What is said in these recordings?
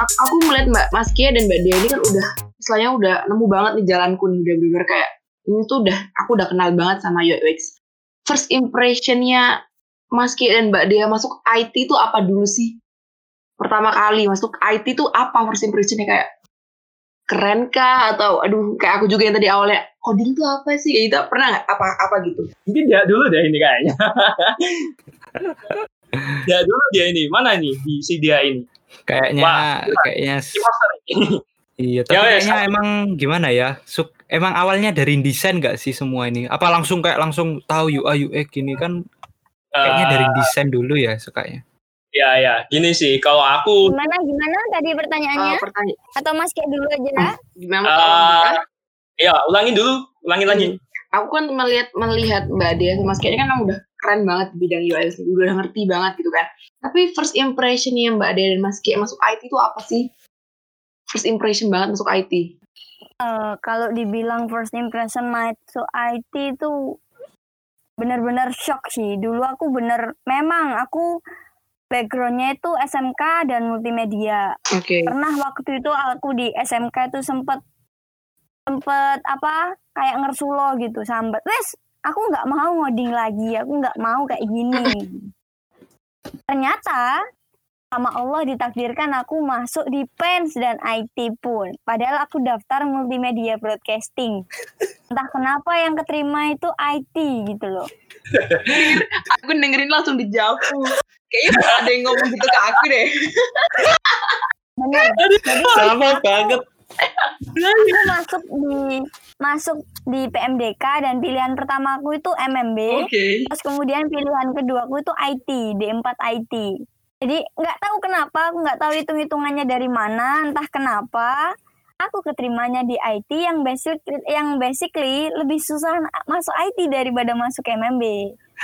aku, aku melihat Mbak Mas Kia dan Mbak Dia ini kan udah istilahnya udah nemu banget nih jalanku nih udah bener kayak ini tuh udah aku udah kenal banget sama UX. First impressionnya Mas Kia dan Mbak Dia masuk IT itu apa dulu sih? Pertama kali masuk IT itu apa first impressionnya kayak keren kah atau aduh kayak aku juga yang tadi awalnya coding tuh apa sih kayak gitu pernah nggak apa apa gitu Mungkin dia dulu deh ini kayaknya. dia dulu dia ini. Mana nih di si dia ini? Kayaknya Wah, kayaknya iya tapi Ya, ya, kayaknya emang gimana ya? Suk, emang awalnya dari desain gak sih semua ini? Apa langsung kayak langsung tahu UI UX gini kan kayaknya dari Eh, desain dulu ya sukanya. ya ya, gini sih. Kalau aku Gimana gimana tadi pertanyaannya? Eh, pertanyaan Atau Mas kayak dulu aja? gimana eh, kalau ya ulangin dulu, ulangin lagi. aku kan melihat melihat Mbak Dia sama Mas kayaknya kan udah keren banget di bidang UX udah ngerti banget gitu kan tapi first impressionnya Mbak Dia dan Mas Kia masuk IT itu apa sih first impression banget masuk IT Eh, kalau dibilang first impression masuk IT itu benar-benar shock sih. Dulu aku bener, memang aku backgroundnya itu SMK dan multimedia. oke Pernah waktu itu aku di SMK itu sempet sempet apa kayak ngersulo gitu sambat. Wes, aku nggak mau ngoding lagi, aku nggak mau kayak gini. Ternyata sama Allah ditakdirkan aku masuk di PENS dan IT pun. Padahal aku daftar multimedia broadcasting. Entah kenapa yang keterima itu IT gitu loh. aku dengerin langsung dijawab kayaknya ada yang ngomong gitu ke aku deh Bener. Jadi Sama banget. Aku masuk di masuk di PMDK dan pilihan pertama aku itu MMB. oke Terus kemudian pilihan kedua aku itu IT, D4 IT. Jadi nggak tahu kenapa, aku nggak tahu hitung-hitungannya dari mana, entah kenapa aku keterimanya di IT yang basic yang basically lebih susah masuk IT daripada masuk MMB.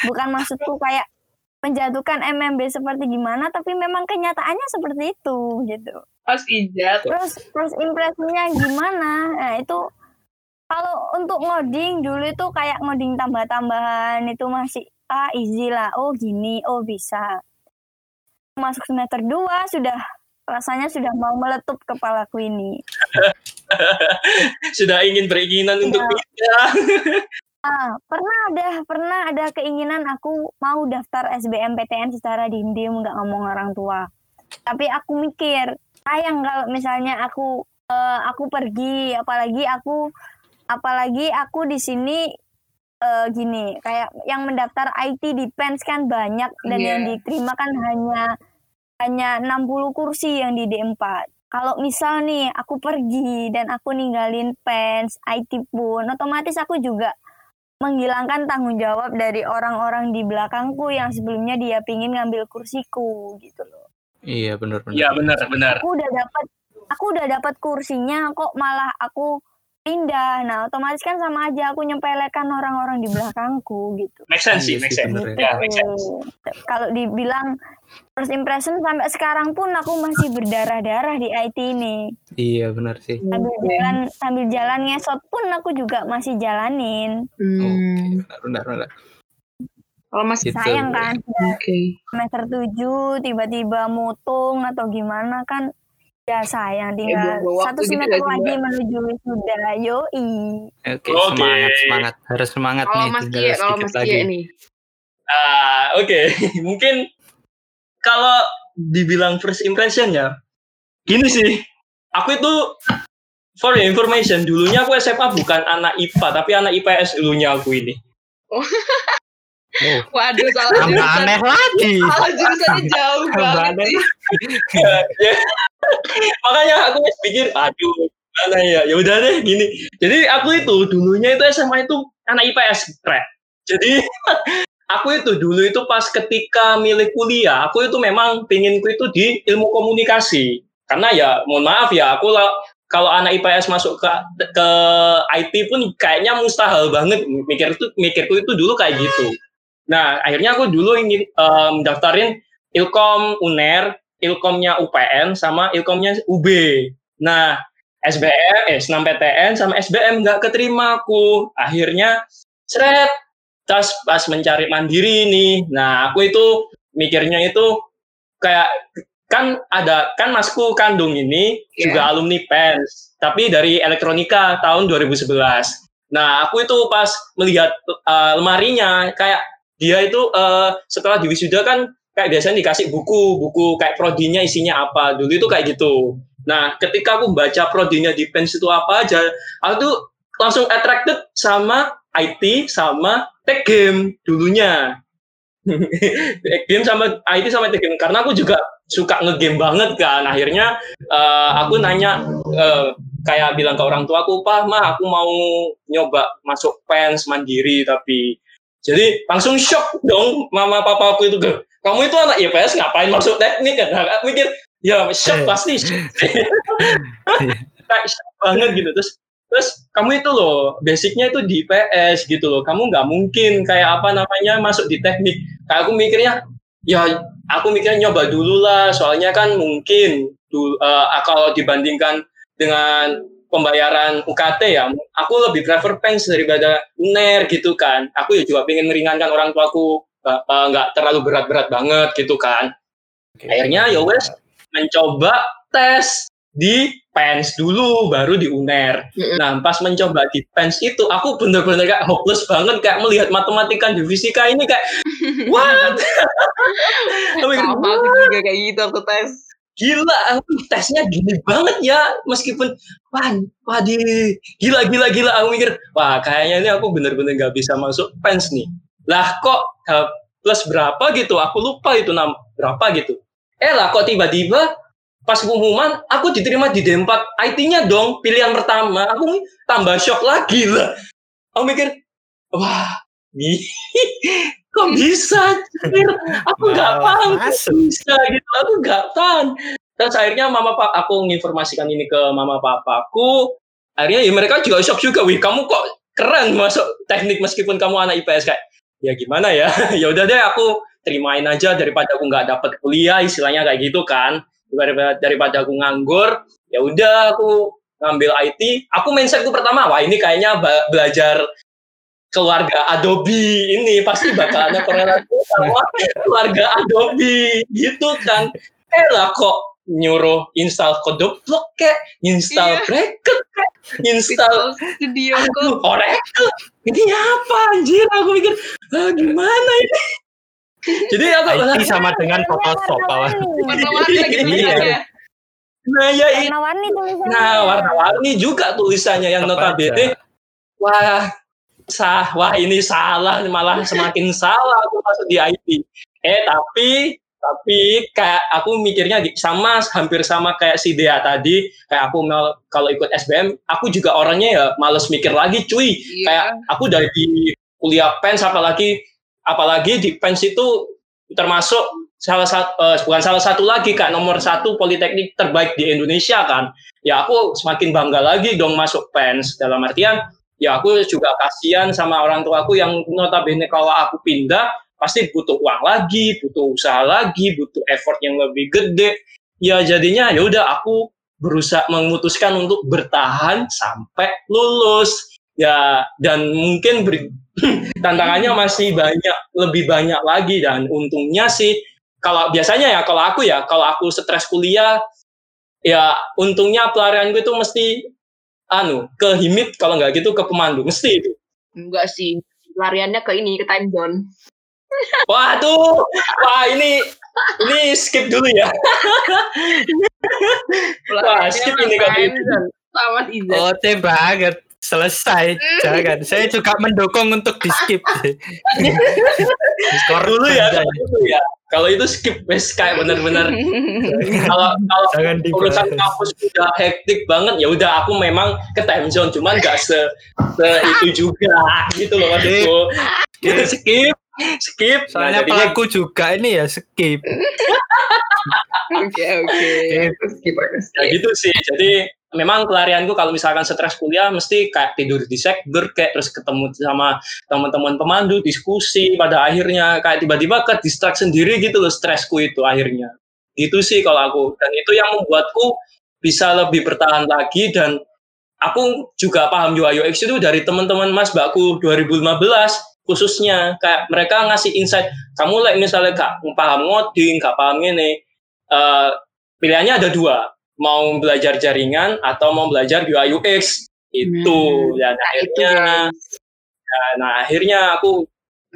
Bukan maksudku kayak menjatuhkan MMB seperti gimana, tapi memang kenyataannya seperti itu gitu. pas ijat Terus first impressionnya gimana? Nah itu kalau untuk ngoding dulu itu kayak ngoding tambah-tambahan itu masih ah easy lah. Oh gini, oh bisa. Masuk semester 2 sudah rasanya sudah mau meletup kepalaku ini. Sudah ingin beringinan untuk Ya. pindah. Ah, pernah ada pernah ada keinginan aku mau daftar SBMPTN secara diem-diem nggak ngomong orang tua. Tapi aku mikir, sayang kalau misalnya aku eh, aku pergi, apalagi aku apalagi aku di sini eh, gini, kayak yang mendaftar IT di PENS kan banyak dan Iya. yang diterima kan hanya hanya 60 kursi yang di D4. Kalau misal nih aku pergi dan aku ninggalin PENS, IT pun otomatis aku juga menghilangkan tanggung jawab dari orang-orang di belakangku yang sebelumnya dia pingin ngambil kursiku gitu loh. Iya benar benar. Iya benar benar. Aku udah dapat aku udah dapat kursinya kok malah aku pindah. Nah, otomatis kan sama aja aku nyempelekan orang-orang di belakangku gitu. Make sense sih, Iya make sih, sense. Ya, make sense. Kalau dibilang first impression sampai sekarang pun aku masih berdarah-darah di IT ini. Iya benar sih. Sambil jalan sambil jalan ngesot pun aku juga masih jalanin. Hmm. Oke, benar benar benar. kalau Mas Gitu. Sayang kan oke semester 7 tiba-tiba mutung atau gimana kan ya sayang tinggal buang-buang satu gitu semester gak sih, lagi menuju wisuda yoi Oke, Oke. semangat semangat harus semangat kalau nih. Mas tinggal Kia kalau sedikit Mas nih Ah, oke. Mungkin kalau dibilang first impression ya, gini sih. Aku itu for your information, dulunya aku SMA bukan anak IPA, tapi anak IPS dulunya aku ini. Oh, waduh salah tambah jurusan aneh lagi. salah jurusannya jauh Tambah banget aneh sih Ya. Makanya aku pikir, aduh, mana ya? Ya udah deh gini. Jadi aku itu dulunya itu SMA itu anak IPS, Rek. Jadi aku itu dulu itu pas ketika milih kuliah, aku itu memang pinginku itu di ilmu komunikasi. Karena ya, mohon maaf ya, aku lah kalau anak IPS masuk ke ke IT pun kayaknya mustahil banget. Mikir itu mikirku itu dulu kayak gitu. Nah, akhirnya aku dulu ingin em, daftarin Ilkom UNER, Ilkomnya UPN sama Ilkomnya UB. Nah, SBM, eh, SNMPTN sama SBM nggak keterima aku. Akhirnya, seret, tas pas mencari mandiri nih. Nah, aku itu mikirnya itu kayak kan ada kan masku kandung ini Iya. juga alumni PENS, tapi dari elektronika tahun 2011. Nah, aku itu pas melihat eh, lemarinya kayak dia itu eh, setelah di wisuda kan kayak biasanya dikasih buku, buku kayak prodinya isinya apa. Dulu itu kayak gitu. Nah, ketika aku baca prodinya di PENS itu apa aja, aku tuh langsung attracted sama IT sama tech game dulunya. tech game sama IT sama tech game karena aku juga suka ngegame banget kan. Akhirnya eh, aku nanya eh, kayak bilang ke orang tua aku, "Pak, mah aku mau nyoba masuk PENS mandiri tapi jadi langsung shock dong mama papa aku itu "Geh, kamu itu anak IPS ngapain masuk teknik? Kan Nah, aku mikir ya shock Eh. pasti shock. Kayak shock banget gitu. Terus terus kamu itu loh basicnya itu di IPS gitu loh. Kamu nggak mungkin kayak apa namanya masuk di teknik. Kayak aku mikirnya ya aku mikirnya nyoba dulu lah. Soalnya kan mungkin dulu, eh, kalau dibandingkan dengan pembayaran UKT ya aku lebih prefer PENS daripada UNER gitu kan. Aku ya juga pengen meringankan orang tuaku nggak terlalu berat-berat banget gitu kan. Akhirnya ya wes mencoba tes di PENS dulu baru di UNER. Mm-mm. nah pas mencoba di PENS itu aku bener-bener kayak hopeless banget kayak melihat matematika di fisika ini kayak what? Sama aku juga kayak gitu aku tes. Gila aku tesnya gini banget ya. Meskipun wah wah di gila gila gila. Aku mikir wah kayaknya ini aku bener-bener nggak bisa masuk pens nih. Lah kok eh, plus berapa gitu? Aku lupa itu nam berapa gitu. Eh lah kok tiba-tiba pas pengumuman aku diterima di D4 IT-nya dong pilihan pertama. Aku tambah shock lagi lah. Aku mikir wah ih, kok bisa Cir? aku nggak Wow, paham kok bisa gitu. Aku nggak paham terus akhirnya mama pak aku menginformasikan ini ke mama papaku. Akhirnya ya mereka juga shock juga. Wih kamu kok keren masuk teknik meskipun kamu anak IPS kayak ya gimana ya? Ya udah deh aku terimain aja daripada aku nggak dapet kuliah istilahnya kayak gitu kan. Daripada daripada aku nganggur ya udah aku ngambil IT aku mindsetku pertama wah ini kayaknya belajar keluarga Adobe ini pasti bakal ada korelasi sama keluarga Adobe gitu kan eh lah kok nyuruh install Codeblok kek install Iya. Bracket kek install Studio Code. Oracle ini apa anjir aku mikir ah, gimana ini jadi aku IT sama dengan Photoshop kawan. Warna-warni lagi Iya. tulisannya. nah ya Warna-warni tulisannya. nah warna-warni juga tulisannya yang notabene wah sah wah ini salah malah semakin salah aku masuk di IT eh tapi tapi kayak aku mikirnya sama hampir sama kayak si Dea tadi. Kayak aku kalau ikut SBM aku juga orangnya ya males mikir lagi cuy. Iya. kayak aku dari kuliah pens apalagi apalagi di pens itu termasuk salah satu bukan salah satu lagi kak nomor satu politeknik terbaik di Indonesia kan. Ya aku semakin bangga lagi dong masuk pens dalam artian ya aku juga kasihan sama orang tua aku yang notabene kalau aku pindah pasti butuh uang lagi butuh usaha lagi butuh effort yang lebih gede. Ya jadinya ya udah aku berusaha memutuskan untuk bertahan sampai lulus. Ya dan mungkin ber- tantangannya masih banyak lebih banyak lagi. Dan untungnya sih kalau biasanya ya kalau aku ya kalau aku stres kuliah ya untungnya pelarianku itu mesti anu ke himit kalau nggak gitu ke pemandu mesti itu Enggak sih. Lariannya ke ini, ke time zone. waduh wah ini ini skip dulu ya Wah, skip ini kalau gitu. banget. Selesai. Jangan. Saya juga mendukung untuk di skip. Skor dulu ya itu ya kalau itu skip wes kayak bener-bener. Kalau kalau urusan kampus udah hektik banget ya udah aku memang ke time zone cuman gak se, se itu juga gitu loh maksudku. Skip skip. Nah, Soalnya jadinya pelaku juga ini ya skip. Oke, oke. Skip. Ya gitu sih. Jadi memang pelarianku kalau misalkan stres kuliah mesti kayak tidur di sekber kayak terus ketemu sama teman-teman pemandu diskusi pada akhirnya kayak tiba-tiba ke distract sendiri gitu loh stresku itu akhirnya. Gitu sih kalau aku. Dan itu yang membuatku bisa lebih bertahan lagi dan aku juga paham UI UX itu dari teman-teman mas bakku 2015 khususnya kayak mereka ngasih insight kamu like misalnya gak paham ngoding gak paham ini eh, pilihannya ada dua, mau belajar jaringan atau mau belajar UI UX itu. Hmm. Dan Nah, itu akhirnya, guys. nah akhirnya aku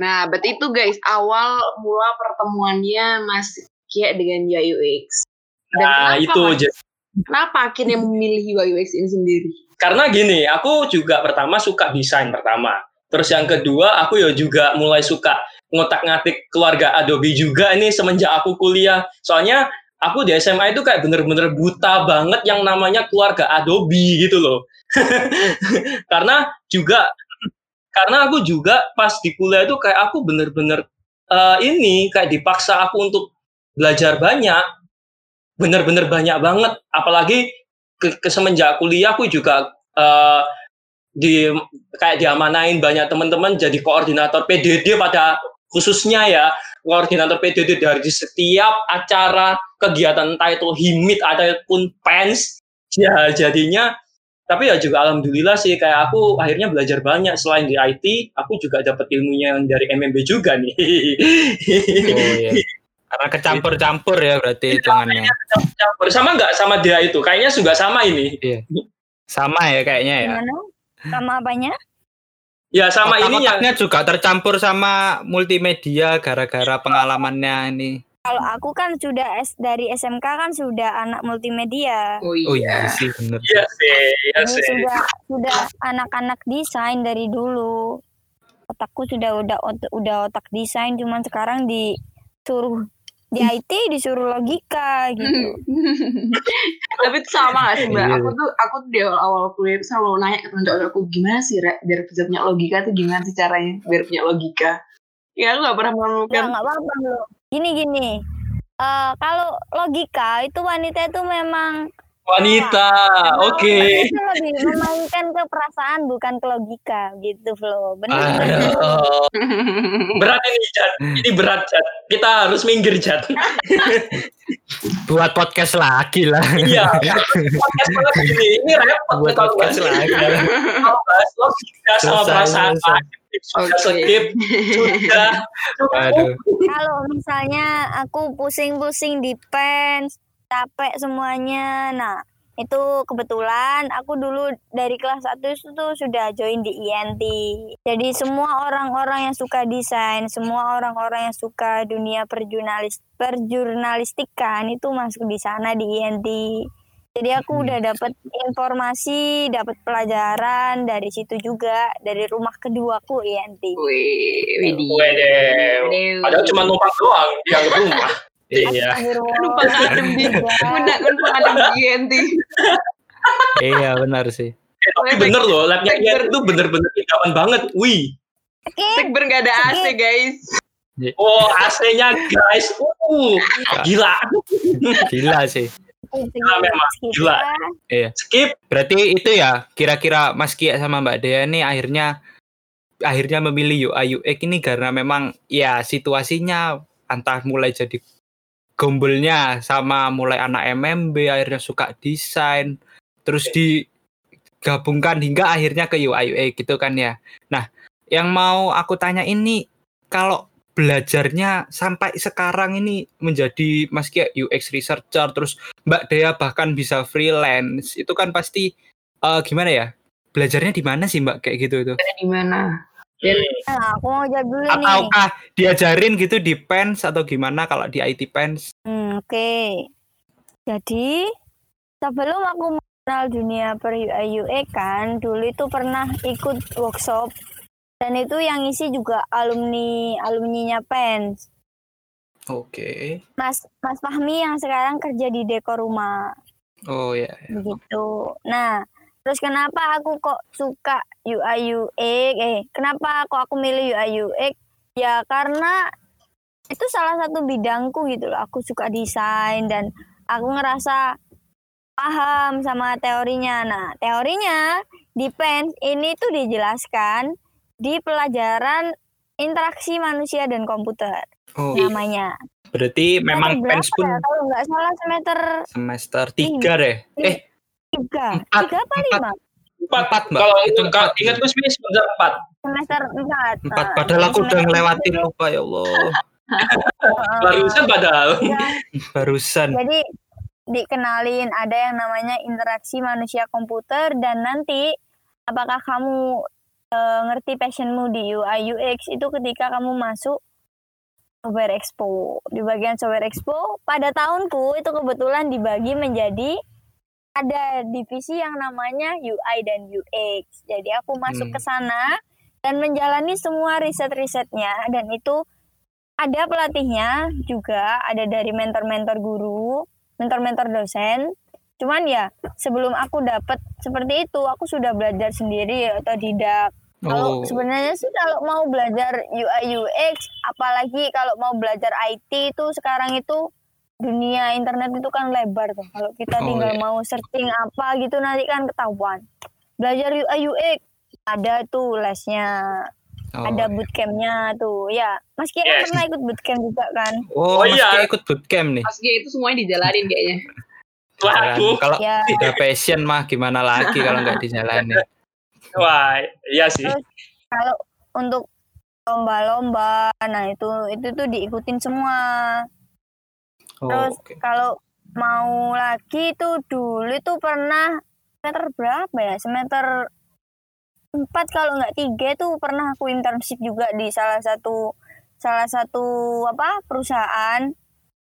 Nah, berarti itu guys awal mula pertemuannya Mas Kia dengan UI UX. Dan nah kenapa, itu Mas? Kenapa akhirnya memilih UI UX ini sendiri? karena gini, aku juga pertama suka desain pertama. Terus yang kedua, aku ya juga mulai suka ngotak-ngatik keluarga Adobe juga ini semenjak aku kuliah. Soalnya aku di SMA itu kayak bener-bener buta banget yang namanya keluarga Adobe gitu loh. karena juga karena aku juga pas di kuliah itu kayak aku bener-bener eh, ini kayak dipaksa aku untuk belajar banyak bener-bener banyak banget apalagi ke, ke semenjak kuliah aku juga eh, di kayak diamanain banyak teman-teman jadi koordinator PDD pada khususnya ya koordinator PDD dari setiap acara kegiatan entah itu himit ataupun pens ya jadinya tapi ya juga alhamdulillah sih kayak aku akhirnya belajar banyak selain di IT aku juga dapat ilmunya yang dari MMB juga nih Oh iya. Karena kecampur-campur ya berarti hitungannya. campur sama nggak sama dia itu kayaknya juga sama ini Sama ya kayaknya ya. Gimana? Sama apanya? ya sama ini yang juga tercampur sama multimedia gara-gara pengalamannya ini. Kalau aku kan sudah S, dari SMK kan sudah anak multimedia. Oh Oh iya sih bener. Iya sih, iya sih. sudah sudah anak-anak desain dari dulu. Otakku sudah udah udah otak desain, cuman sekarang disuruh di IT disuruh logika gitu. Tapi itu sama gak sih mbak? Iya. Aku tuh aku tuh di awal-awal kuliah tuh selalu nanya ke teman aku gimana sih Rek, biar bisa punya logika tuh gimana sih caranya biar punya logika? Ya aku gak pernah Ya menemukan. nggak apa-apa loh. Gini gini. Eh kalau logika itu wanita itu memang Wanita, memang oke. itu lebih memainkan ke perasaan bukan ke logika gitu Flo. Benar. Aduh, berat ini Jat. Ini berat Jat. Kita harus minggir Jat. Buat podcast lagi lah. Iya. Podcast banget ini. Ini repot Buat kalau podcast lagi. Bahas logika sama perasaan. Sudah Oke. skip. Sudah. Kalau misalnya aku pusing-pusing di pens, capek semuanya. Nah, itu kebetulan aku dulu dari kelas 1 itu tuh sudah join di INT. Jadi semua orang-orang yang suka desain, semua orang-orang yang suka dunia perjurnalis perjurnalistikan itu masuk di sana di INT. Jadi aku Hmm. udah dapat informasi, dapat pelajaran dari situ juga dari rumah keduaku INT. Wih. Wede. Wede. Padahal cuma numpang doang yang rumah. Iya. Lupa ngadem di Bunda lupa ngadem di GNT. Iya benar sih. Eh, tapi bener loh, labnya itu bener-bener idaman banget. Wih. Sekber gak ada AC guys. Oh, AC-nya guys. Uh, gila. Gila sih. Gila memang, gila. Skip. Berarti itu ya kira-kira Mas Kia sama Mbak Dea ini akhirnya akhirnya memilih UI UX ini karena memang ya situasinya entah mulai jadi gombolnya sama mulai anak MMB akhirnya suka desain terus digabungkan hingga akhirnya ke UI UX gitu kan ya. Nah, yang mau aku tanya ini kalau belajarnya sampai sekarang ini menjadi Mas Kia UX researcher terus Mbak Dea bahkan bisa freelance itu kan pasti eh, gimana ya belajarnya di mana sih Mbak kayak gitu itu Di mana? Nah, aku mau jawab dulu nih. ataukah diajarin gitu di pens atau gimana kalau di IT pens Hmm, Oke. Jadi sebelum aku mengenal dunia per UI UX kan, dulu itu pernah ikut workshop dan itu yang isi juga alumni alumninya Pens. oke Mas Mas Fahmi yang sekarang kerja di dekor rumah oh ya begitu. Nah, terus kenapa aku kok suka UI UX? Eh, kenapa kok aku milih UI UX? Ya karena itu salah satu bidangku gitu loh. Aku suka desain dan aku ngerasa paham sama teorinya. Nah, teorinya di PENS ini tuh dijelaskan di pelajaran interaksi manusia dan komputer oh namanya. berarti memang pens berapa pun ya? Kalau nggak salah semester semester tiga deh eh tiga, Empat, tiga apa empat. lima? Empat, Empat, Mbak. Kalau Itu empat. ingat gue semester empat. Semester empat. empat Nah, padahal aku udah ngelewatin lupa ya Allah Barusan padahal. Ya, Barusan. jadi dikenalin ada yang namanya interaksi manusia komputer dan nanti apakah kamu eh, ngerti passionmu di UI UX itu ketika kamu masuk Software Expo di bagian Software Expo pada tahunku itu kebetulan dibagi menjadi ada divisi yang namanya UI dan UX jadi aku masuk Hmm. ke sana dan menjalani semua riset-risetnya dan itu ada pelatihnya juga ada dari mentor-mentor guru mentor-mentor dosen. Cuman ya sebelum aku dapat seperti itu, aku sudah belajar sendiri atau tidak. Kalau Oh, sebenarnya sih kalau mau belajar UI UX, apalagi kalau mau belajar IT itu sekarang itu dunia internet itu kan lebar tuh. Kalau kita Oh, tinggal iya. mau searching apa gitu nanti kan ketahuan. Belajar UI UX ada tuh lesnya, oh. ada bootcampnya tuh. Ya, Mas Kia Yes. pernah ikut bootcamp juga kan? Oh, Oh, Mas iya. Kia ikut bootcamp nih. Pas G itu semuanya dijalanin kayaknya. Waduh. Kalau Ya. udah passion mah gimana lagi kalau nggak dijalanin. Wah, iya sih. Terus kalau untuk lomba-lomba, nah itu itu tuh diikutin semua. Oh, Terus oke. kalau mau lagi tuh dulu tuh pernah semester berapa ya? Semester 4 kalau nggak tiga tuh pernah aku internship juga di salah satu salah satu apa perusahaan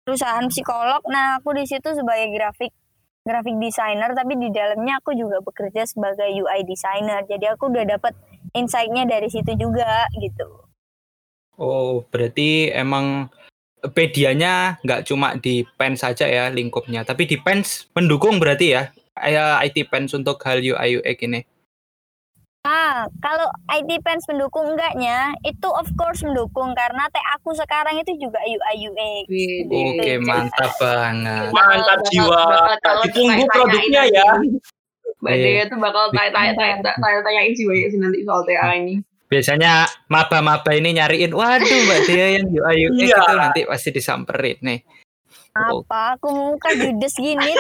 perusahaan psikolog. Nah aku di situ sebagai grafik graphic designer tapi di dalamnya aku juga bekerja sebagai UI designer. Jadi aku udah dapat insight-nya dari situ juga gitu. Oh, berarti emang medianya nggak cuma di pen saja ya lingkupnya, tapi di pens mendukung berarti ya, ya IT pens untuk hal UI UX ini. Ah, kalau IT Pens mendukung enggaknya, itu of course mendukung karena teh aku sekarang itu juga UI UX. Oke, mantap banget. Mantap jiwa. Ditunggu tanya-tanyain produknya ya. Mbak Iya. Dea tuh bakal tanya-tanya tanya-tanyain sih banyak sih nanti soal TA ini. Biasanya maba-maba ini nyariin, waduh Mbak Dia yang UI UX Iya. itu nanti pasti disamperin nih. Oh, Apa? Aku muka judes gini.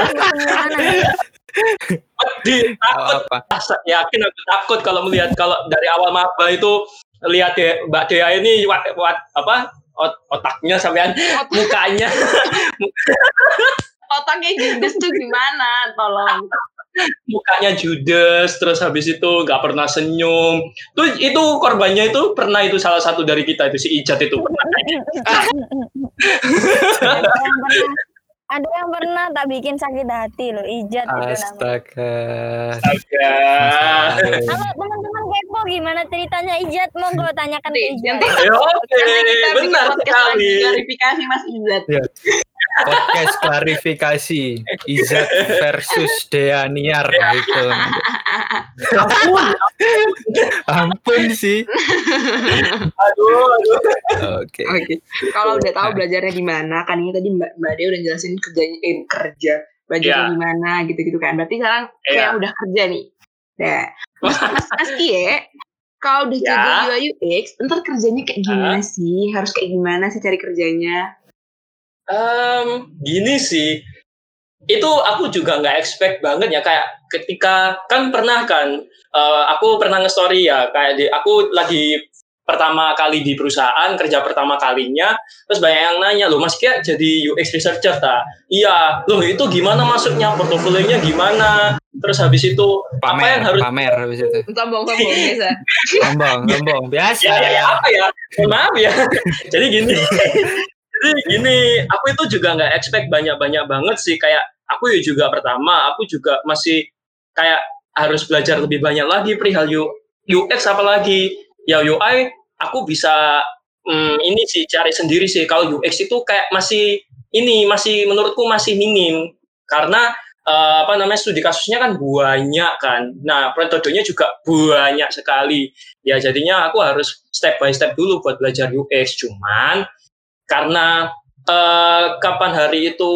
Di, oh, takut, apa? yakin aku takut kalau melihat kalau dari awal maba itu lihat ya Mbak Dea ini wat, wat- apa ot- otaknya sampean mukanya Otaknya judes tuh gimana? Tolong. Mukanya judes terus habis itu nggak pernah senyum tuh itu korbannya itu pernah itu salah satu dari kita itu si Ijat itu pernah ada yang pernah ada yang pernah tak bikin sakit hati loh, ijat itu namanya. Astaga. Astaga. Kalau teman-teman kepo gimana ceritanya ijat, monggo tanyakan ke Nanti, ijat. nanti, Ya, Oke, benar sekali. klarifikasi Mas Izzat. Podcast klarifikasi Izat versus Deaniar gitu. Ampun, Ampun sih. aduh, aduh. Oke. Oke. Kalau udah tahu belajarnya di mana, kan ini tadi Mbak Mbak Dea udah jelasin kerjanya eh, kerja belajarnya Iya. di mana gitu-gitu kan. Berarti sekarang kayak Iya. udah kerja nih. Nah, Mas Mas, Mas Kie, kalau udah Ya. jadi UI UX, ntar kerjanya kayak gimana sih? Harus kayak gimana sih cari kerjanya? Em, gini sih, itu aku juga nggak expect banget ya kayak ketika kan pernah kan, eh, aku pernah nge-story ya kayak di aku lagi pertama kali di perusahaan kerja pertama kalinya, terus banyak yang nanya loh Mas Kia jadi UX researcher tak? Iya, loh itu gimana masuknya portofolionya gimana? Terus habis itu apa Pamer, yang harus pamer habis itu. Sombong-sombong biasa. Sombong, sombong. Biasa. ya, ya, ya, apa ya? Maaf ya. Jadi gini. Jadi gini, aku itu juga nggak expect banyak-banyak banget sih. Kayak aku ya juga pertama, aku juga masih kayak harus belajar lebih banyak lagi perihal UX apalagi. Ya UI, aku bisa hmm, ini sih cari sendiri sih. Kalau UX itu kayak masih ini masih menurutku masih minim karena eh, apa namanya studi kasusnya kan banyak kan. Nah, metodenya juga banyak sekali ya jadinya aku harus step by step dulu buat belajar UX cuman karena eh, kapan hari itu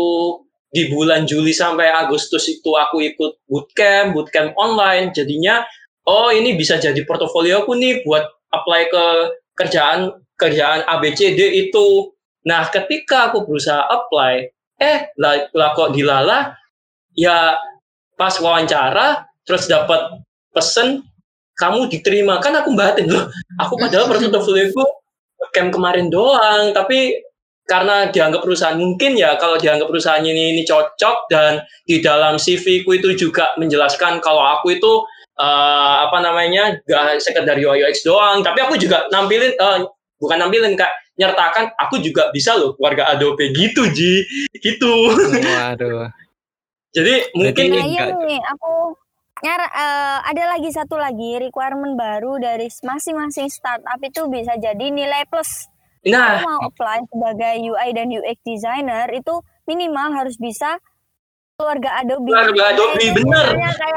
di bulan Juli sampai Agustus itu aku ikut bootcamp bootcamp online jadinya oh ini bisa jadi portofolio aku nih buat apply ke kerjaan kerjaan ABCD itu. Nah ketika aku berusaha apply eh lah, lah kok dilala ya pas wawancara terus dapat pesen kamu diterima. Kan aku batin loh. Aku padahal portofolio camp kemarin doang tapi karena dianggap perusahaan mungkin ya kalau dianggap perusahaan ini ini cocok dan di dalam CV ku itu juga menjelaskan kalau aku itu eh, apa namanya gak sekedar UI UX doang tapi aku juga nampilin eh, bukan nampilin kak nyertakan aku juga bisa loh keluarga Adobe gitu Ji gitu Waduh. jadi mungkin Ini enggak. nih, aku nyar eh, ada lagi satu lagi requirement baru dari masing-masing startup itu bisa jadi nilai plus. nah Kalau mau apply sebagai UI dan UX designer itu minimal harus bisa keluarga Adobe. Keluarga Adobe, bener.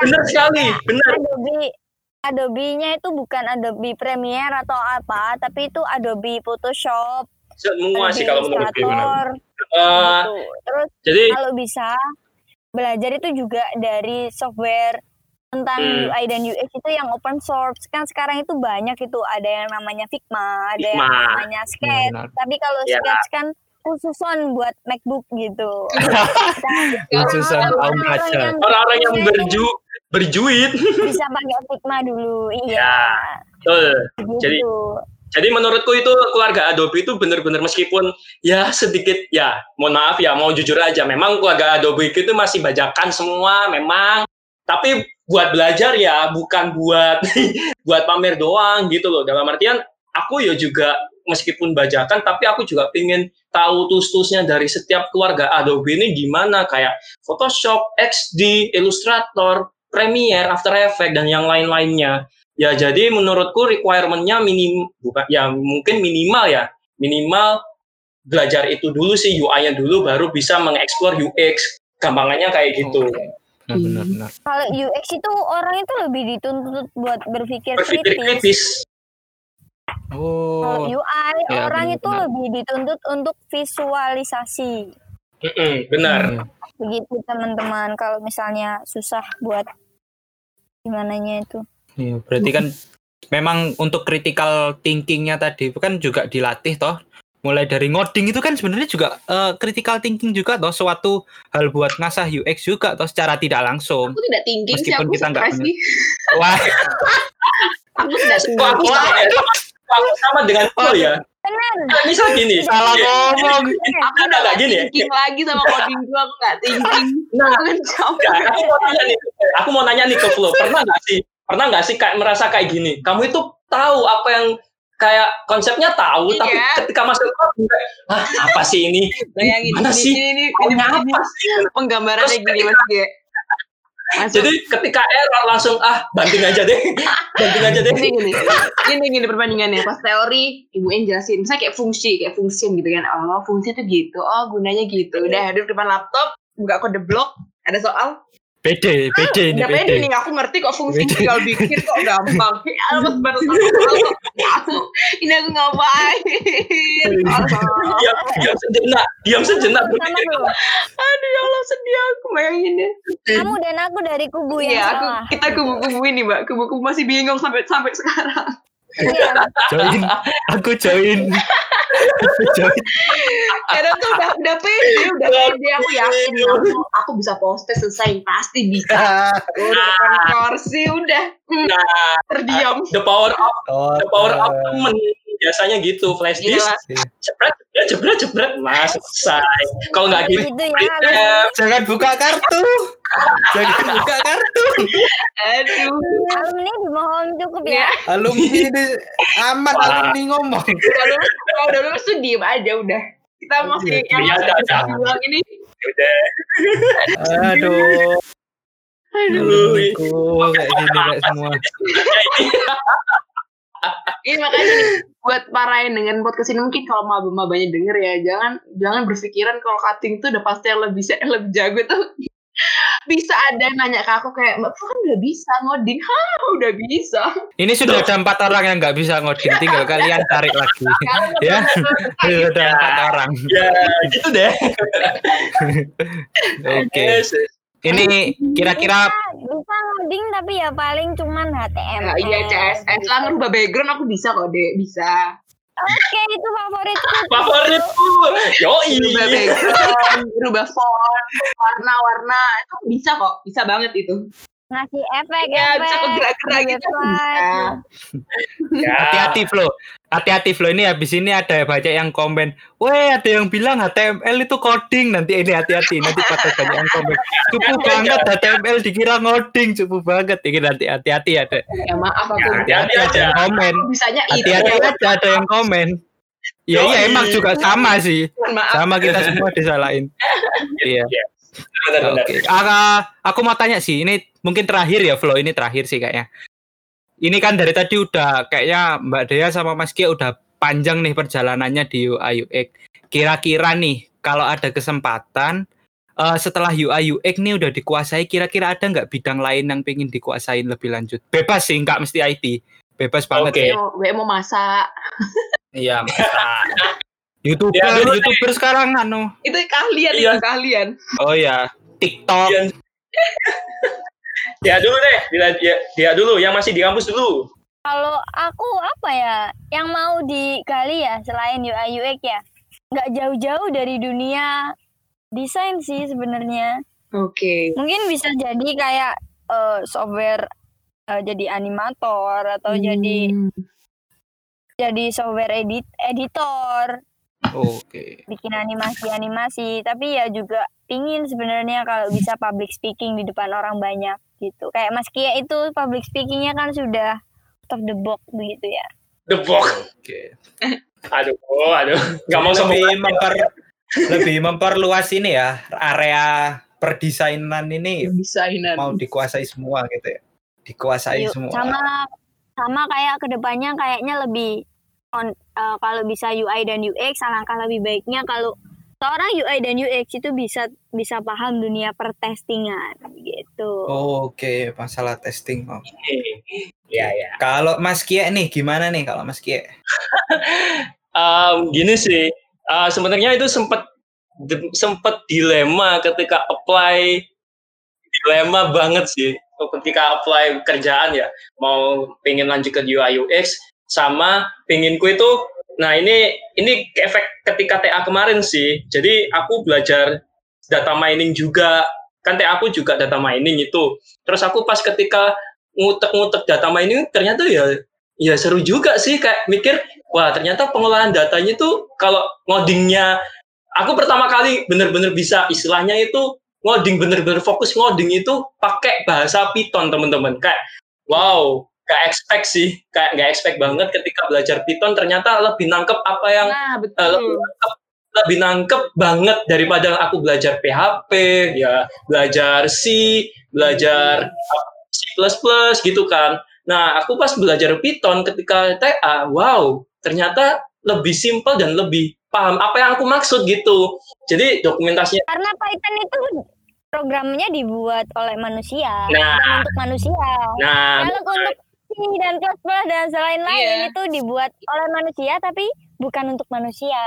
benar sekali benar Adobe Adobe-nya itu bukan Adobe Premiere atau apa, tapi itu Adobe Photoshop, semua Adobe sih kalau menurut gue gitu. Terus jadi kalau bisa belajar itu juga dari software tentang Hmm. UI dan UX itu yang open source kan sekarang itu banyak itu ada yang namanya Figma, ada yang Figma. namanya Sketch. Benar. Tapi kalau Ya. Sketch kan khususon buat MacBook gitu. Khususan kaum Orang-orang kaca. yang orang-orang yang berju berjuit bisa pakai Figma dulu, Ya, iya. betul Gitu. Jadi, Jadi menurutku itu keluarga Adobe itu benar-benar meskipun ya sedikit ya mohon maaf ya mau jujur aja memang keluarga Adobe itu masih bajakan semua memang tapi buat belajar ya bukan buat buat pamer doang gitu loh dalam artian aku ya juga meskipun bajakan tapi aku juga pengen tahu tus-tusnya dari setiap keluarga Adobe ini gimana kayak Photoshop, XD, Illustrator, Premiere, After Effects dan yang lain-lainnya. Ya jadi menurutku requirement-nya minim bukan ya mungkin minimal ya. Minimal belajar itu dulu sih UI-nya dulu baru bisa mengeksplor UX. Gampangannya kayak gitu. Nah, benar benar. Kalau UX itu orang itu lebih dituntut buat berpikir, Berpikir kritis. kritis. Kalau Oh, UI Ya, orang benar, itu benar. lebih dituntut untuk visualisasi. Benar. Hmm. Begitu teman-teman. Kalau misalnya susah buat gimana itu. Iya, berarti kan memang untuk critical thinkingnya tadi kan juga dilatih toh. Mulai dari ngoding itu kan sebenarnya juga eh, critical thinking juga toh suatu hal buat ngasah UX juga toh secara tidak langsung. Aku tidak thinking sih, Meskipun aku kita nggak stres sih. Wah, Aku tidak thinking. aku sama ya? Aku sama dengan Paul ya? Benar. Nah, misal gini. salah ya, ngomong. Aku Ada udah nggak gak gini ya? thinking lagi sama coding gue, aku gak thinking. Nah, Aku aku mau nanya nih, aku mau nanya nih ke Flo, pernah nggak sih, pernah nggak sih kayak merasa kayak gini? Kamu itu tahu apa yang kayak konsepnya tahu, Iya. tapi ketika masuk ke kayak, ah apa sih ini? Bayangin, Mana ini, sih? ini, ini, ini, ini, apa sih? penggambarannya Terus gini mas Ge. Masuk. Jadi ketika error langsung ah banting aja deh, banting aja deh. gini gini gini gini perbandingannya pas teori ibuin jelasin misalnya kayak fungsi kayak function gitu kan oh fungsi itu gitu oh gunanya gitu udah duduk depan laptop buka kode blok ada soal PD, PD ini udah pede. nih aku ngerti kok fungsi Beda. tinggal bikin kok gampang. Ya pas baru kok. Aku ini aku ngapain? Diam, diam sejenak, diam sejenak. Aduh ya Allah sedih aku bayangin deh. Kamu dan aku dari kubu yang Iya, aku kita kubu-kubu ini mbak. Kubu-kubu masih bingung sampai sampai sekarang. Iya. Join, aku join. Aku join. kadang tuh udah udah pede udah pede aku yakin aku, aku bisa post selesai pasti bisa. Udah depan kursi udah. Nah, terdiam. the power of the power of temen biasanya gitu flash disk jebret ya jebret jebret mas selesai kalau nggak gitu Gitu ya. Jangan buka kartu. Jangan buka kartu. aduh Alumni dimohon cukup ya. ya Alumni ini Wah. alumni ngomong. udah lulus kalau udah lulus tuh diem aja udah kita masih Iya, yang iya, masih ada, bisa ada. bilang ini udah Aduh, Aduh, alumniku kayak gini kayak semua. Ini makanya nih, buat para yang dengan podcast ini mungkin kalau maba-mabanya denger ya jangan jangan berpikiran kalau cutting tuh udah pasti yang lebih bisa lebih jago tuh bisa ada yang nanya ke aku kayak mbak kan udah bisa ngoding hah udah bisa Ini sudah ada empat orang yang nggak bisa ngoding, tinggal kalian cari lagi. ya, sudah ada empat orang. ya gitu deh Oke. Yes, yes. Ini kira-kira Bisa ngoding tapi ya paling cuman HTML. Nah, iya CSS lah ngerubah background aku bisa kok deh bisa Oke, itu favoritku. favoritku yoi rubah background rubah font warna-warna itu bisa kok bisa banget itu Ngasih efek, ya efek. bisa kok gerak-gerak gitu bisa ya hati-hati Flo. Hati-hati Flo ini habis ini ada banyak yang komen. Weh, ada yang bilang HTML itu coding. Nanti ini hati-hati, nanti pada banyak yang komen. Cukup banget HTML dikira ngoding, cukup banget. Ini nanti hati-hati ada. Ya maaf aku. Ya, hati-hati ada aja. yang komen. Bisanya itu. Hati-hati aja ada yang komen. Iya, iya emang juga sama sih. Sama kita semua disalahin. Iya. Benar-benar. Oke, Ah, aku mau tanya sih, ini mungkin terakhir ya Flo, ini terakhir sih kayaknya. Ini kan dari tadi udah kayaknya Mbak Dea sama Mas Kia udah panjang nih perjalanannya di UI UX. Kira-kira nih kalau ada kesempatan eh, setelah UI UX nih udah dikuasai, kira-kira ada nggak bidang lain yang pengen dikuasain lebih lanjut? Bebas sih, nggak mesti IT. Bebas banget Oke. Gue gue mau masak. Iya, masa. YouTuber, Ya, dulu deh. YouTuber sekarang anu. Itu kalian Iya. itu kalian. Oh ya, TikTok. Iya. Ya dulu deh, dia, dia, dia dulu yang masih di kampus dulu. Kalau aku apa ya, yang mau digali ya selain UI UX ya, nggak jauh-jauh dari dunia desain sih sebenarnya. Oke. Mungkin bisa jadi kayak eh, software eh, jadi animator atau jadi Hmm. jadi software edit editor, Oke. bikin animasi-animasi. Tapi ya juga pingin sebenarnya kalau bisa public speaking di depan orang banyak gitu. Kayak Mas Kia itu public speakingnya kan sudah out of the box begitu ya. The box. Oke. Aduh, oh, aduh. Gak mau lebih memper lebih memperluas ini ya area perdesainan ini Desainan. mau dikuasai semua gitu ya dikuasai Yuk, semua sama sama kayak ke depannya kayaknya lebih on, eh, kalau bisa UI dan UX alangkah lebih baiknya kalau seorang UI dan UX itu bisa bisa paham dunia pertestingan gitu. oke masalah testing oh. Ya, ya. kalau Mas Kia nih gimana nih kalau Mas Kia Um, gini sih, uh, sebenarnya itu sempat sempat dilema ketika apply dilema banget sih ketika apply kerjaan ya mau pengen lanjut ke UI UX sama penginku itu nah ini ini efek ketika TA kemarin sih. Jadi aku belajar data mining juga. Kan TA aku juga data mining itu. Terus aku pas ketika ngutek-ngutek data mining ternyata ya ya seru juga sih. Kayak mikir wah ternyata pengolahan datanya itu kalau ngodingnya aku pertama kali bener-bener bisa istilahnya itu ngoding bener-bener fokus ngoding itu pakai bahasa Python teman-teman. Kayak wow gak expect sih kayak gak expect banget ketika belajar Python ternyata lebih nangkep apa yang Nah, eh, betul. lebih nangkep lebih nangkep banget daripada aku belajar PHP ya belajar C belajar C++ gitu kan nah aku pas belajar Python ketika TA wow ternyata lebih simpel dan lebih paham apa yang aku maksud gitu jadi dokumentasinya Karena Python itu programnya dibuat oleh manusia, Nah. bukan untuk manusia. nah Kalau untuk dan plus plus dan selain-lain Iya. itu dibuat oleh manusia tapi bukan untuk manusia.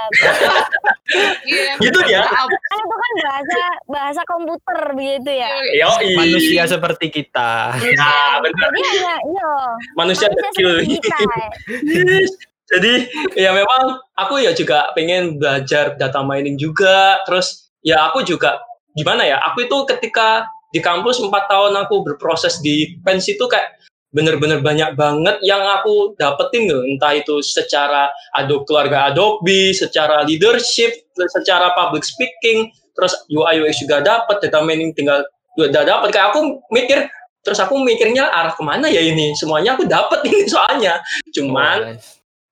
Iya, Gitu ya? kan itu kan bahasa bahasa komputer begitu ya. yoi. manusia seperti kita nah benar Jadi hanya iya manusia manusia kecil seperti kita. Yes. Jadi ya memang aku ya juga pengen belajar data mining juga. Terus ya aku juga gimana ya? Aku itu ketika di kampus empat tahun aku berproses di Pens itu kayak bener-bener banyak banget yang aku dapetin loh. Entah itu secara Adobe keluarga Adobe, secara leadership, secara public speaking, terus UI UX juga dapat, data mining tinggal udah dapat. Kayak aku mikir terus aku mikirnya arah ke mana ya ini semuanya aku dapat ini soalnya cuman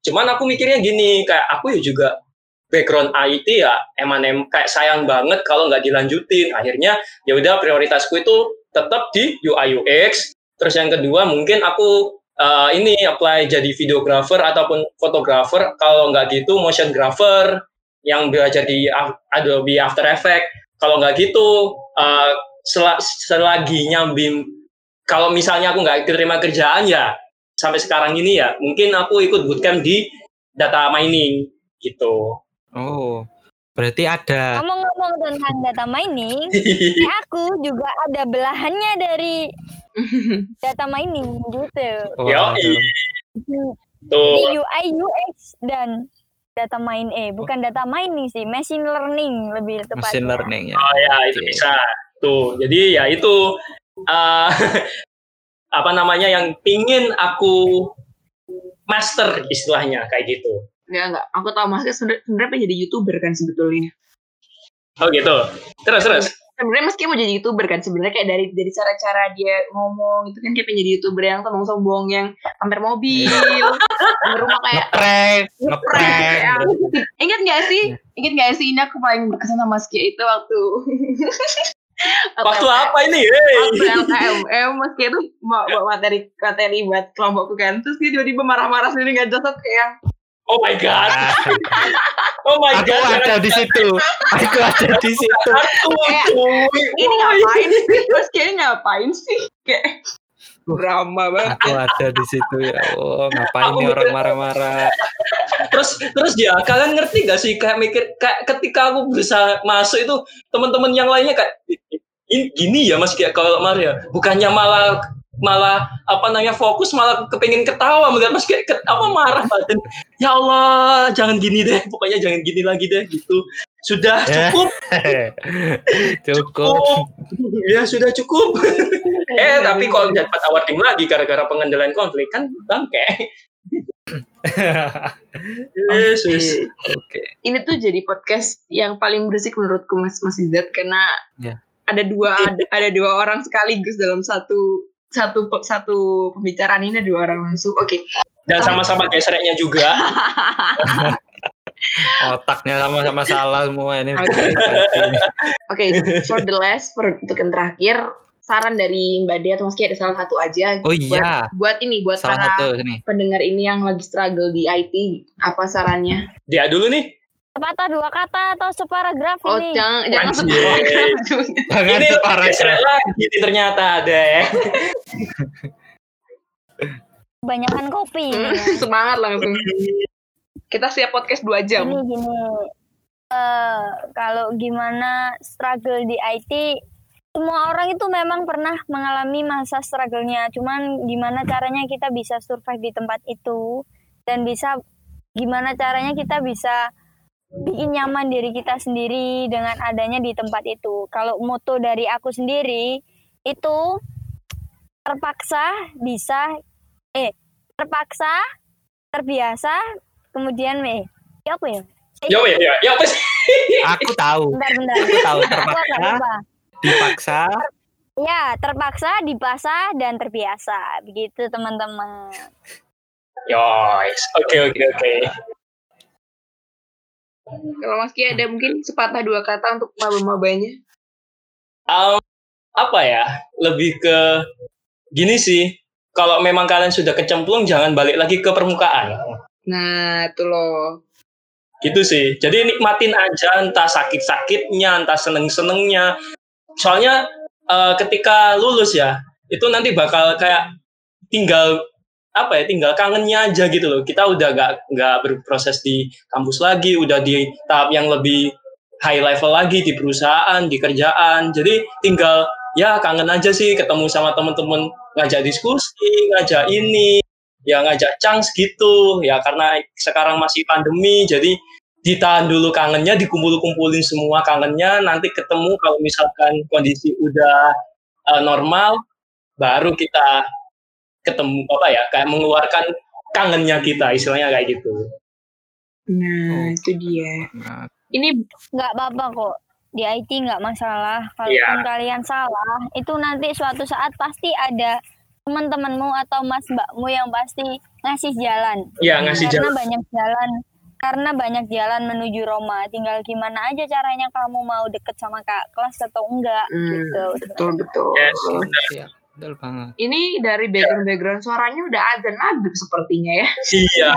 cuman aku mikirnya gini kayak aku ya juga background IT ya emang em kayak sayang banget kalau nggak dilanjutin akhirnya ya udah prioritasku itu tetap di UI UX terus yang kedua mungkin aku eh, ini apply jadi videographer ataupun fotografer kalau nggak gitu motion grapher yang belajar di Adobe After Effects. Kalau nggak gitu eh, sel- selagi nyambim kalau misalnya aku nggak terima kerjaan ya sampai sekarang ini ya mungkin aku ikut bootcamp di data mining gitu. oh berarti ada Ngomong-ngomong tentang data mining, kayak aku juga ada belahannya dari data mining gitu. Yoi. Di Tuh. UI UX dan data mining eh bukan data mining sih, machine learning lebih tepatnya. machine learning ya Oh ya itu bisa. Tuh. Jadi ya itu eh, apa namanya yang pingin aku master istilahnya kayak gitu. Enggak, enggak. Aku tahu Kia sebenarnya pengen jadi YouTuber kan sebetulnya. Oh gitu. Terus terus. Sebenarnya Mas Kia mau jadi YouTuber kan sebenarnya kayak dari dari cara-cara dia ngomong itu kan kayak pengen jadi YouTuber yang sombong-sombong yang pamer mobil, pamer rumah kayak Ngeprank, ngeprank. ngeprank. Ingat gak sih? Ingat gak sih ini aku paling berkesan sama Mas Kia itu waktu Waktu apa ini? Hey. Waktu LKMM Mas Kia tuh bawa materi materi buat kelompokku kan terus dia tiba-tiba marah-marah sendiri nggak jelas kayak Oh my god. Ah, Oh my Aku god. ada di situ. Aku ada di situ. Kayak, ini Oh ngapain sih? Mas Kia ngapain sih? Kayak drama banget. Aku ada di situ ya. Oh, ngapain Aku nih orang marah-marah? terus terus dia kalian ngerti gak sih kayak mikir kayak ketika aku bisa masuk itu teman-teman yang lainnya kayak ini gini ya mas kayak kalau Maria bukannya malah malah apa namanya fokus malah kepengen ketawa melihat mas kayak apa marah badan ya Allah jangan gini deh pokoknya jangan gini lagi deh gitu sudah Ya. cukup Cukup. ya sudah cukup eh tapi kalau dapat awarding lagi gara-gara pengendalian konflik kan bangke Yesus Oke. ini tuh jadi podcast yang paling berisik menurutku Mas Mas Izzat karena Ya. ada dua ada, ada dua orang sekaligus dalam satu satu satu pembicaraan ini ada dua orang langsung. Oke. dan sama-sama gesernya juga Otaknya sama-sama salah semua ini. Oke. Oke, for the last for untuk yang terakhir saran dari Mbak Dea atau Mas Ki ada salah satu aja Oh iya. buat ini buat Salah para satu nih. pendengar ini yang lagi struggle di IT apa sarannya? dia dulu nih Sepatah dua kata atau separagraf Oh ini. jangan jangan Anjir. separagraf. Jangan ini lagi nih ternyata ada ya Kebanyakan kopi. ini ya. Semangat langsung. Kita siap podcast dua jam. Gini gini. Eh, kalau gimana struggle di IT, semua orang itu memang pernah mengalami masa struggle-nya. Cuman gimana caranya kita bisa survive di tempat itu dan bisa gimana caranya kita bisa bikin nyaman diri kita sendiri dengan adanya di tempat itu. Kalau moto dari aku sendiri itu terpaksa bisa eh terpaksa terbiasa kemudian eh ya apa ya? ya ya ya ya apa sih Aku tahu. Bentar, bentar. Aku tahu terpaksa, dipaksa. Ya, terpaksa, dipaksa, dan terbiasa. Begitu, teman-teman. Yois, oke oke oke. Kalau Mas Ki ada mungkin sepatah dua kata untuk maba-mabanya. Um, apa ya? Lebih ke gini sih. Kalau memang kalian sudah kecemplung, jangan balik lagi ke permukaan. Nah, itu loh. Gitu sih. Jadi nikmatin aja, entah sakit-sakitnya, entah seneng-senengnya. Soalnya eh, ketika lulus ya, itu nanti bakal kayak tinggal apa ya tinggal kangennya aja gitu loh. Kita udah gak nggak berproses di kampus lagi udah di tahap yang lebih high level lagi di perusahaan di kerjaan. Jadi tinggal ya kangen aja sih ketemu sama temen-temen ngajak diskusi ngajak ini ya ngajak chance gitu. Ya karena sekarang masih pandemi jadi ditahan dulu kangennya dikumpul-kumpulin semua kangennya. Nanti ketemu kalau misalkan kondisi udah eh, normal baru kita ketemu apa ya kayak mengeluarkan kangennya kita istilahnya kayak gitu Nah, itu dia. Nah, Ini Nggak apa-apa kok. Di IT nggak masalah. Kalaupun Iya. kalian salah, itu nanti suatu saat pasti ada teman-temanmu atau mas mbakmu yang pasti ngasih jalan. ya ngasih karena jalan banyak jalan karena banyak jalan menuju Roma tinggal gimana aja caranya kamu mau deket sama kak kelas atau enggak Hmm, gitu betul betul. Yes. iya, betul banget. Ini dari background background suaranya udah azan adem sepertinya ya. iya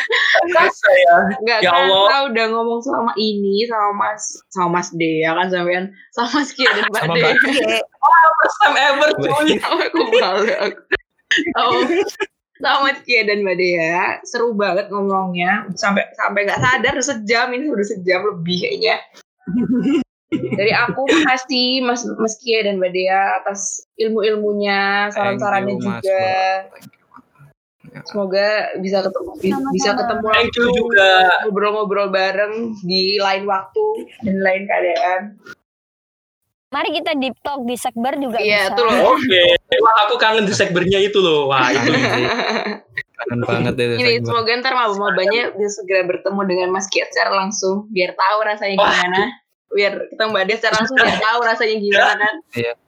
Rasa ya Enggak Ya kan Allah. tahu udah ngomong sama ini sama Mas sama Mas Dea kan sampean sama Mas Kia dan Mbak Sama Dea. Mbak first time ever cuy aku balik. Oh, sama Mas Kia dan Mbak Dea seru banget ngomongnya sampai sampai nggak sadar sejam ini udah sejam lebih kayaknya. Dari aku makasih Mas Mas Kia dan Mbak Dea atas ilmu-ilmunya, saran-sarannya juga. Semoga bisa ketemu bisa Sama-sama. ketemu thank you langsung, juga ngobrol-ngobrol bareng di lain waktu dan lain keadaan. mari kita deep talk di sekber juga Iya, bisa itu loh. oke wah aku kangen di segbernya itu loh wah itu kangen banget itu. Ini semoga ntar maba-mabanya bisa segera bertemu dengan Mas Kia secara langsung biar tahu rasanya Wah. gimana. Biar ketemu Mbak Dia secara langsung biar tahu rasanya gimana.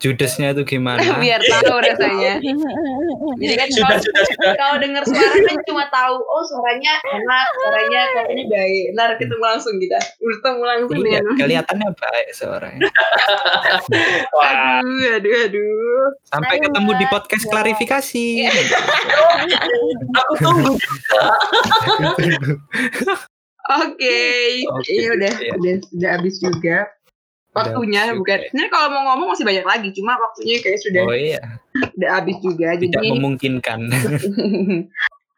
Judesnya itu gimana? biar tahu rasanya. Jadi kan Sudah, kalau, sudah, sudah. kalau dengar suara kan cuma tahu oh suaranya enak, suaranya kayaknya baik. Ntar ketemu langsung kita. Bertemu langsung Iya, dengan kelihatannya baik suaranya. Aduh aduh aduh. Sampai Ayo, ketemu di podcast klarifikasi. aku tunggu. Oke, Oke, ini udah, iya. udah udah habis juga waktunya habis bukan. juga. Sebenarnya kalau mau ngomong masih banyak lagi, cuma waktunya kayak sudah Oh iya, udah habis juga. tidak Jadi memungkinkan.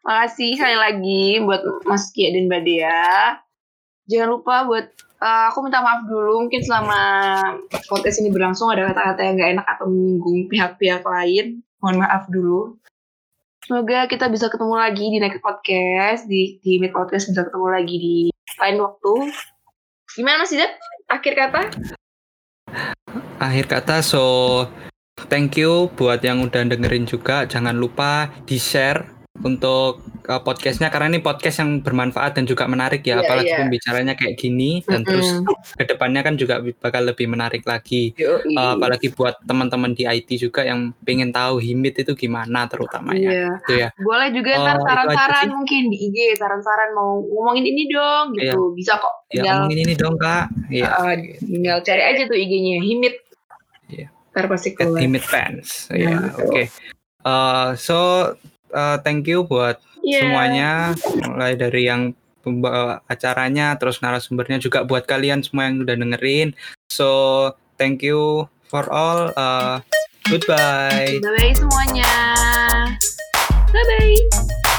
makasih sekali lagi buat Mas Kia dan Mbak Dea. Jangan lupa buat eh, aku minta maaf dulu mungkin selama podcast ini berlangsung ada kata-kata yang gak enak atau menyinggung pihak-pihak lain. Mohon maaf dulu. Semoga kita bisa ketemu lagi di next podcast di di Meet podcast bisa ketemu lagi di lain waktu. Gimana Mas Idat? Akhir kata? Akhir kata, so thank you buat yang udah dengerin juga. Jangan lupa di share untuk uh, podcastnya karena ini podcast yang bermanfaat dan juga menarik ya. Iya, Apalagi iya. pembicaranya kayak gini dan terus ke depannya kan juga bakal lebih menarik lagi. Yoi. Uh, apalagi buat teman-teman di IT juga yang pengen tahu himit itu gimana terutamanya. Iya. Itu ya. Boleh juga Oh, ntar saran-saran mungkin di IG, saran-saran mau ngomongin ini dong gitu. Bisa kok. Ya Tinggal, ngomongin ini dong kak. Iya. uh, tinggal cari aja tuh IG-nya Himit. Iya. Ntar pasti keluar. Himit fans. Nah, Iya. betul. Oke. Uh, so uh, thank you buat Iya. semuanya mulai dari yang pembawa acaranya terus narasumbernya juga buat kalian semua yang udah dengerin so thank you for all uh, goodbye Bye-bye semuanya. Bye-bye.